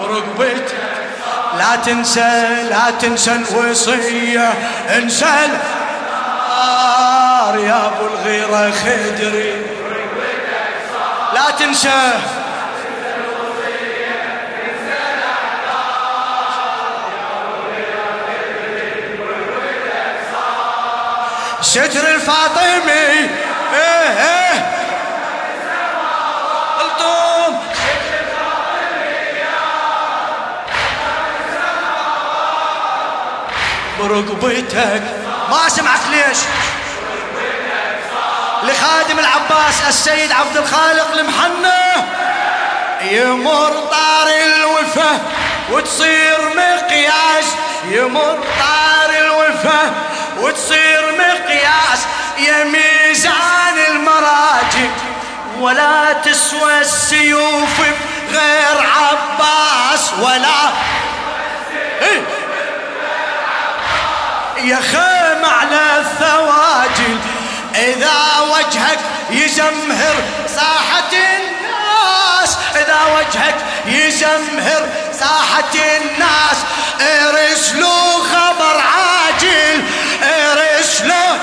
برقبتك لا تنسى لا تنسى الوصية. انسى يا أبو الغيرة خدري. لا تنسى. ستر الفاطمي. إيه إيه. برقبتك ما سمعك ليش؟ لخادم العباس السيد عبد الخالق المحنة. يمر طار الوفا وتصير مقياس. يمر طار الوفا وتصير مقياس. يا ميزان المراجع ولا تسوى السيوف غير عباس. ولا إيه؟ يا خيم على الثواجل إذا وجهك يزمهر ساحة الناس إذا وجهك يزمهر ساحة الناس ارسلوا خبر عاجل ارسلوا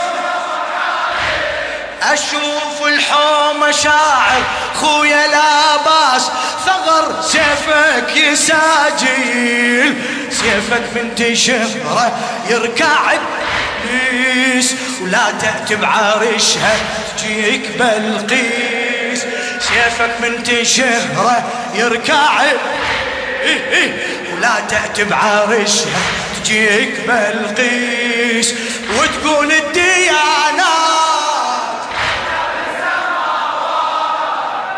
أشوف الحومه شاعر خويا لا باس ثغر سيفك يساجيل. سيفك من تشهره يركع ابليس ولا تأتي بعرشها تجيك بلقيس. سيفك من تشهره يركع ولا تأتي بعرشها تجيك بلقيس. وتقول الديانات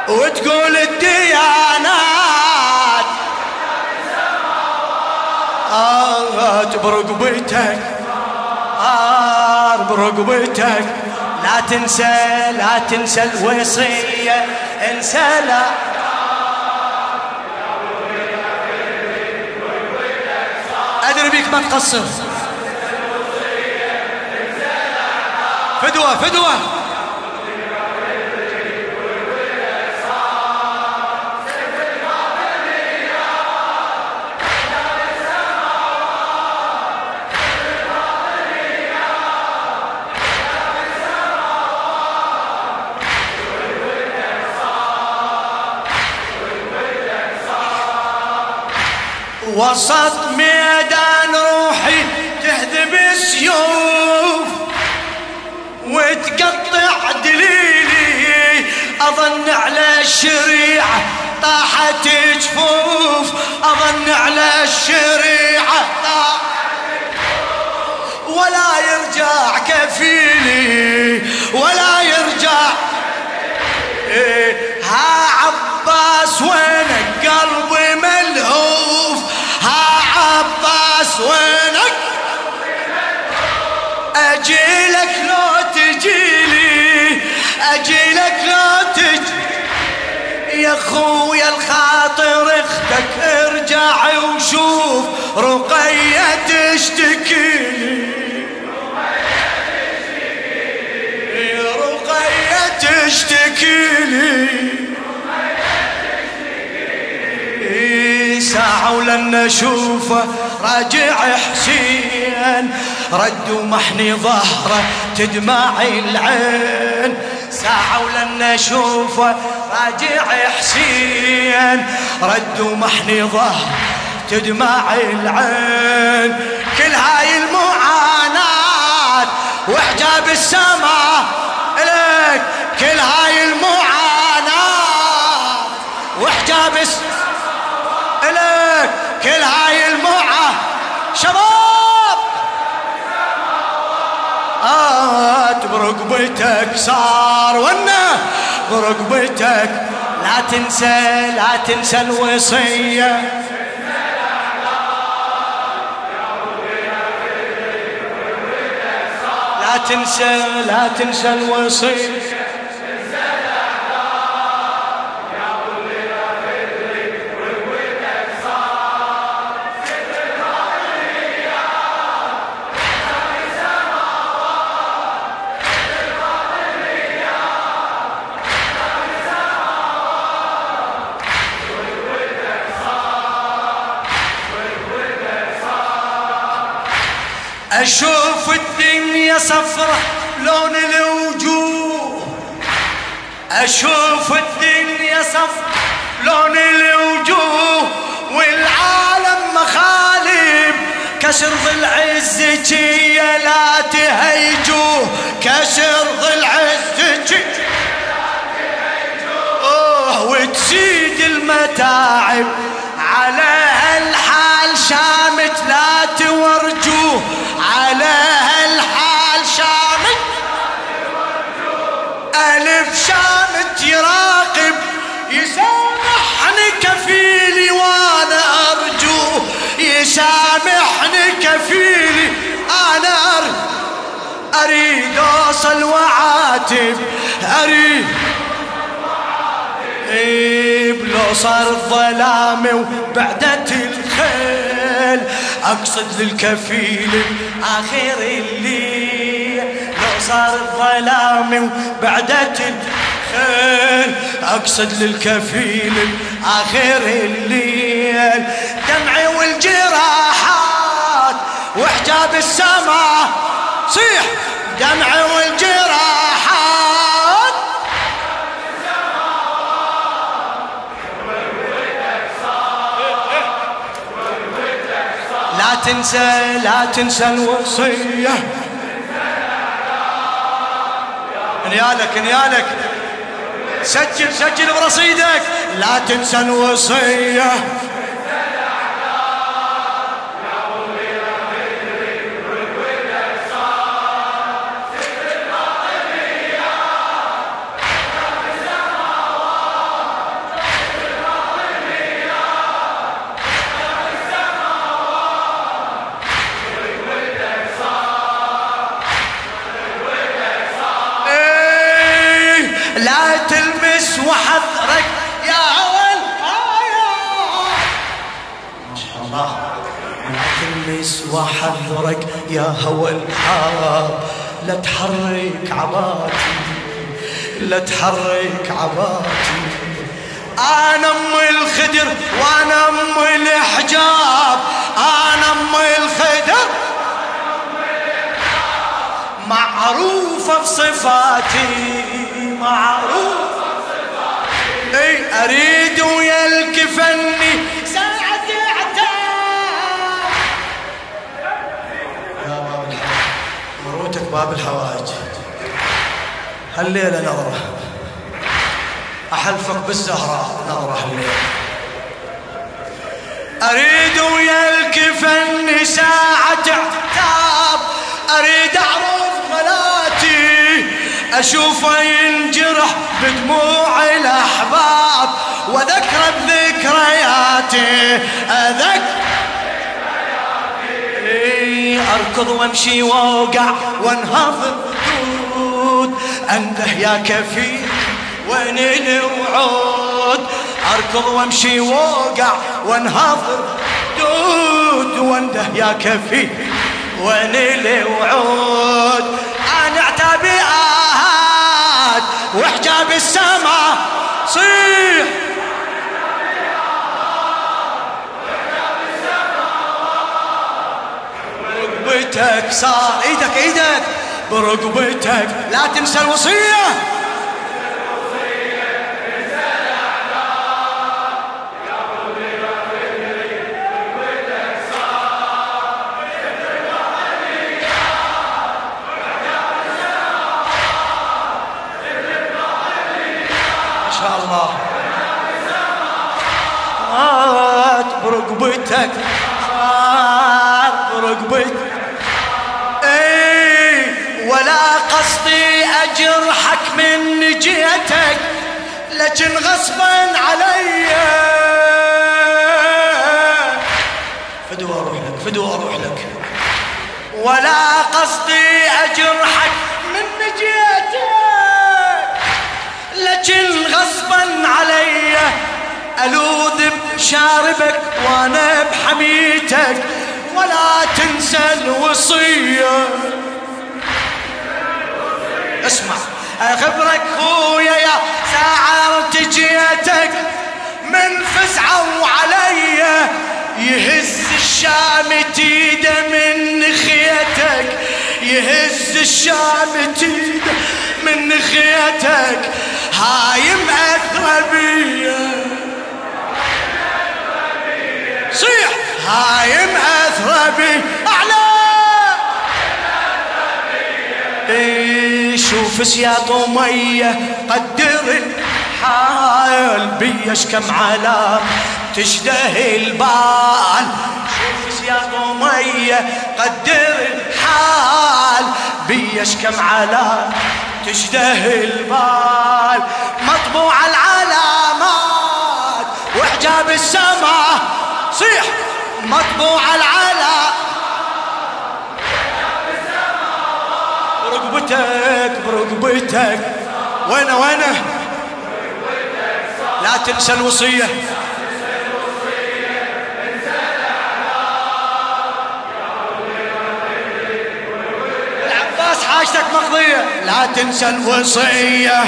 وتقول الديانات. برقبتك آه برقبتك لا تنسى لا تنسى الوصية انسى لا. أدري بيك ما تقصر. فدوة فدوة. وسط ميدان روحي تهذب السيوف وتقطع دليلي. أظن على الشريعة طاحت جفوف. أظن على الشريعة ولا يرجع كفيلي. ولا يرجع. إيه ها عباس وينك؟ عباس وينك؟ أجيلك لو تجيلي أجيلك لو تجي. يا خويا الخاطر أختك ارجع وشوف رقية تشتكي رقية تشتكي لي. ساعة ولن اشوفه راجع حسين. رد ومحني ظهره تدمع العين. ساعة ولن اشوفه راجع حسين. رد ومحني ظهره تدمع العين. كل هاي المعاناة وحجاب السماء لك كل هاي المعاناة وحجاب السماء كل هاي المعة شباب! آت برقبتك صار ونا برقبتك لا تنسى لا تنسى الوصية. لا تنسى لا تنسى الوصية. صفرة لون الوجوه أشوف الدنيا صفرة لون الوجوه والعالم مخالب. كسر ضلع الزكية لا تهيجوه. كسر ضلع الزكية وتزيد المتاعب. وعاتب أريد لو صار الظلام وبعدت الخيل أقصد للكفيل اخر الليل لو صار الظلام وبعدت الخيل أقصد للكفيل اخر الليل دمعي والجراحات وحجاب السماء. صيح. دمعي والجراحات تنسى لا تنسى الوصية. نيالك نيالك. سجل سجل برصيدك. لا تنسى الوصية. تلمس وحذرك يا هوى الحاب لا تحرك عباتي لا تحرك عباتي. أنا أم الخدر وأنا أم الحجاب. أنا أم الخدر معروفة بصفاتي معروفة اي أريد ويا الكفني باب الحوائج. هالليلة نظرة. أحلفك بالزهراء نظرة هالليلة. أريد ويا الكفن ساعة عتاب أريد أعرف غلاتي. أشوفه ينجرح بدموع الأحباب. وذكر بذكرياتي. أذكر أركض وأمشي وأوقع وأنهض دود أنده يا كفيل وين الوعود؟ أركض وأمشي وأوقع وأنهض دود وأنده يا كفيل وين الوعود؟ أنا اعتبي آهات وحجاب السماء صيح برقبتك صار إيدك إيدك برقبتك لا تنسى الوصية. برقبتك برقبتك اي قصدي أجرحك من جيتك لكن غصبا علي. فدو أروح لك فدو أروح لك. ولا قصدي أجرحك من جيتك لكن غصبا علي. ألوذ بشاربك وأنا بحميتك ولا تنسى الوصية. اسمع. أخبرك خويا يا ساعة جيتك من فزعوا علي يهز الشام تيده من خيته يهز الشامتين من خيتك. هاي مأثرة بيا. صيح. هاي مأثرة بي أعلى. إيه. شوف سياط ومية قدر الحال بيش كم علام تشتهي البال. شوف سياط ومية قدر الحال بيش كم علام تشتهي البال. مطبوع العلامات وحجاب السماء. صيح. مطبوع العلامات برقبتك برقبتك وين وين؟ لا تنسى الوصية. العباس حاجتك مقضية. لا تنسى الوصية.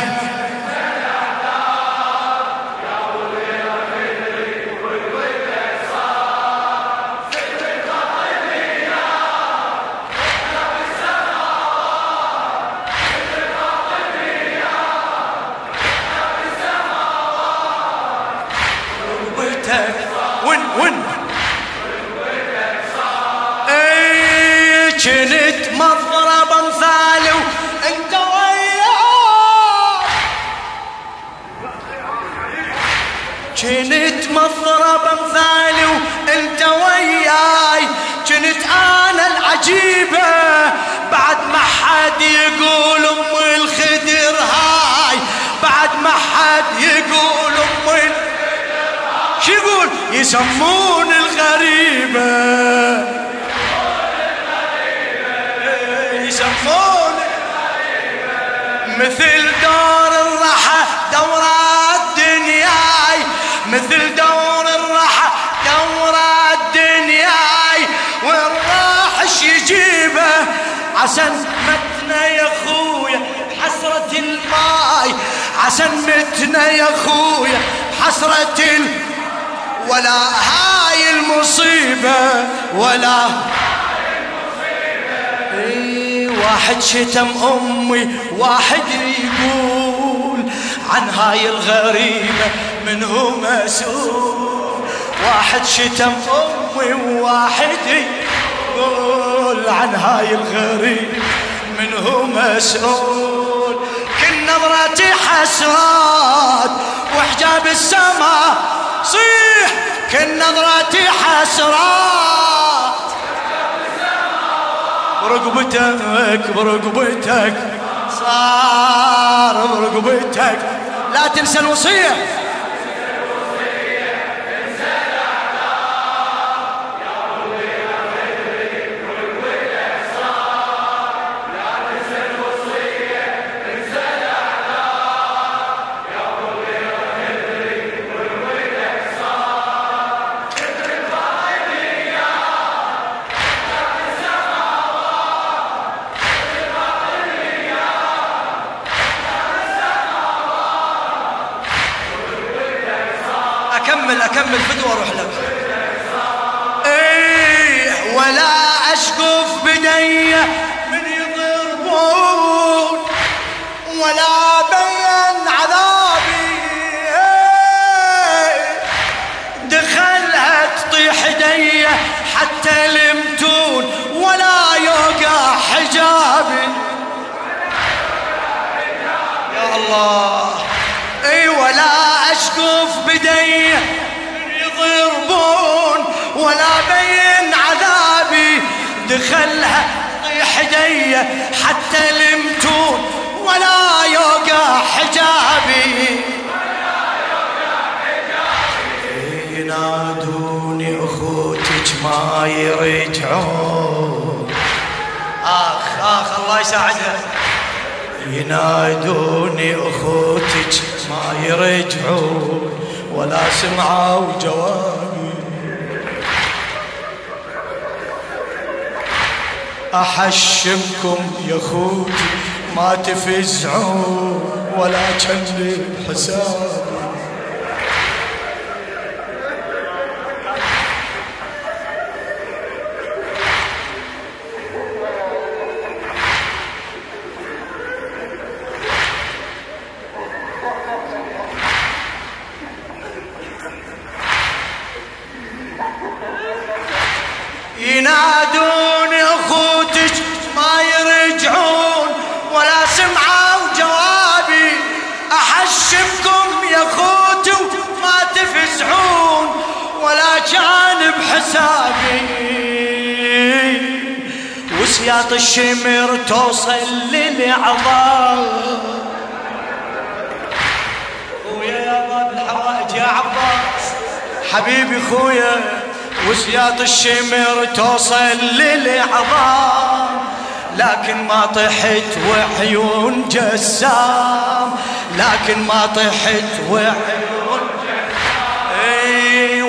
كنت مضرب امثالي وانت وياي؟ كنت مضرب امثالي وانت وياي؟ كنت أنا العجيبة. بعد ما حد يقول أم الخدر هاي بعد ما حد يقول أم الخدر شو يقول؟ يسمون الغريبة. يسمون مثل دور الرحى دورة الدنياي مثل دور الرحى دورة الدنياي والراحش يجيبه؟ عسن متنا يا خويا حسرة الماي. عسن متنا يا خويا حسرة الماي ولا هاي المصيبة ولا اي واحد شتم أمي واحد يقول عن هاي الغريبة من هو مسؤول. واحد شتم أمي وواحد يقول عن هاي الغريبة من هو مسؤول. كل نظرتي حسرات وحجاب السماء صيح. كل نظرتي حسرات. برقبتك برقبتك. صار برقبتك. لا تنسى الوصية. حتى المتون ولا يوقع حجابي يا الله. إي ولا اشقف بدي يضربون ولا بين عذابي. دخلها طيح دي حتى المتون ولا يوقع حجابي. ينادوني اخوتك ما يرجعون آخ آخ الله يساعدها ينادوني أخوتك ما يرجعون ولا سمعوا جوابي. أحشمكم يا أخوتي ما تفزعون ولا كان حسابي. ولا كان بحسابي. وسياط الشمر توصل للعظام. خويا يا باب الحوائج يا عباس. حبيبي خويا وسياط الشمر توصل للعظام. لكن ما طحت وعيون جسام. لكن ما طحت وعيون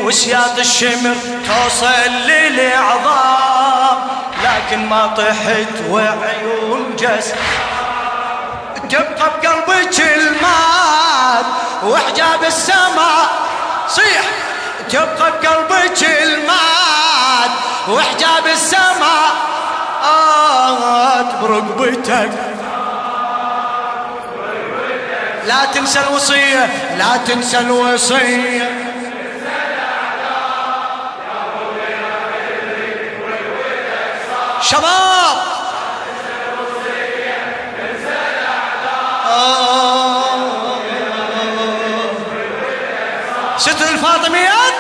وسياط الشمر توصل للعظام لكن ما طحت وعيون جسام تبقى بقلبك المات وحجاب السماء. صيح. تبقى بقلبك المات وحجاب السماء. برقبتك لا تنسى الوصية لا تنسى الوصية. شباب. ستر الفاطميات.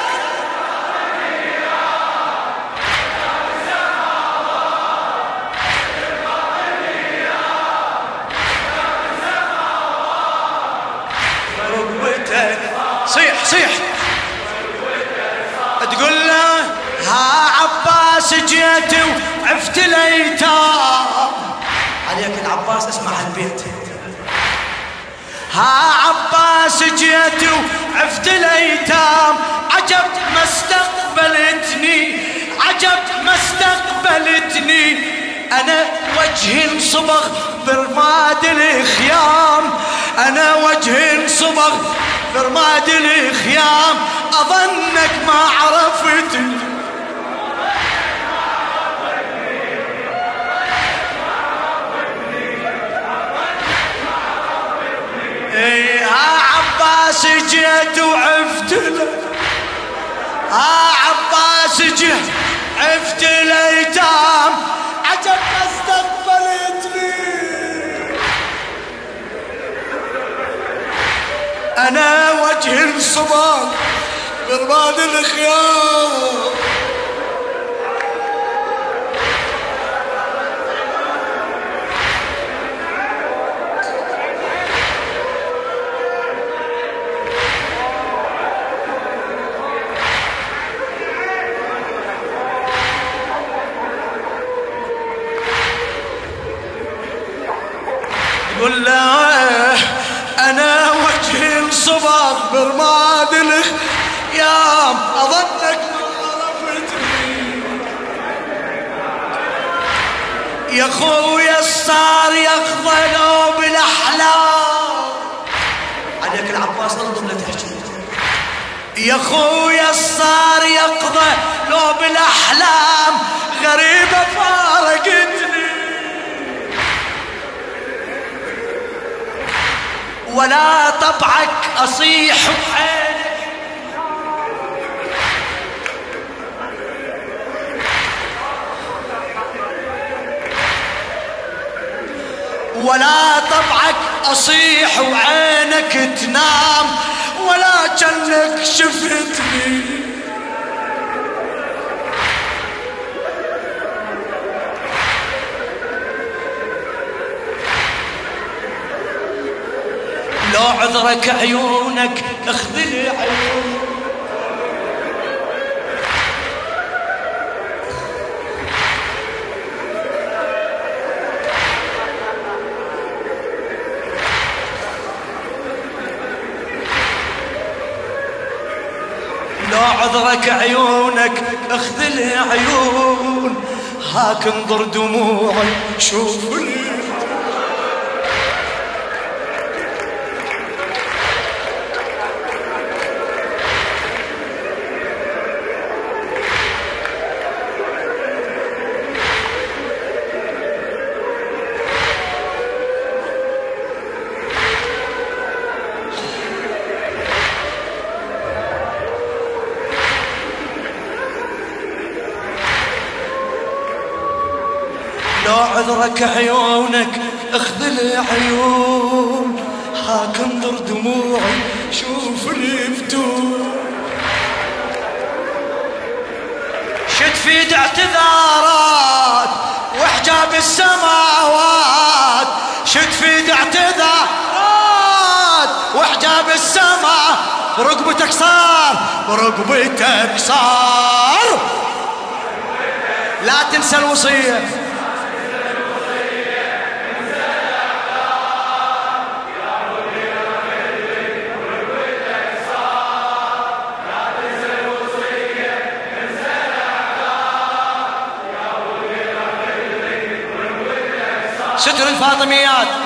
صيح صيح. تقول له ها عباس جيت وعفت الايتام عليك العباس اسمع البيت ها عباس جيت وعفت الايتام عجب ما استقبلتني عجب ما استقبلتني أنا وجه صبغ برماد الخيام أنا وجه صبغ برماد الخيام. أظنك ما عرفت عباس جيت وعفت له. ها عباس جيت عفت الايتام عجب استقبلتني أنا وجه الصباح برباد الخيار يا خويا صار يقضى لو بالأحلام غريبة فارقتني. ولا طبعك أصيح بعينك ولا طبعك أصيح وعينك تنام. ولا جنك شفتني. لو عذرك عيونك اخذلي عيونك لو عذرك عيونك اخذلي عيون. هاك انظر دموعي شوف عذرك عيونك اخذ العيون ضحك انظر دموعي شوف الفتور شد في اعتذارات وحجاب السماوات. شد في اعتذارات وحجاب السماء. برقبتك صار برقبتك صار. لا تنسى الوصية. ستر الفاطميات.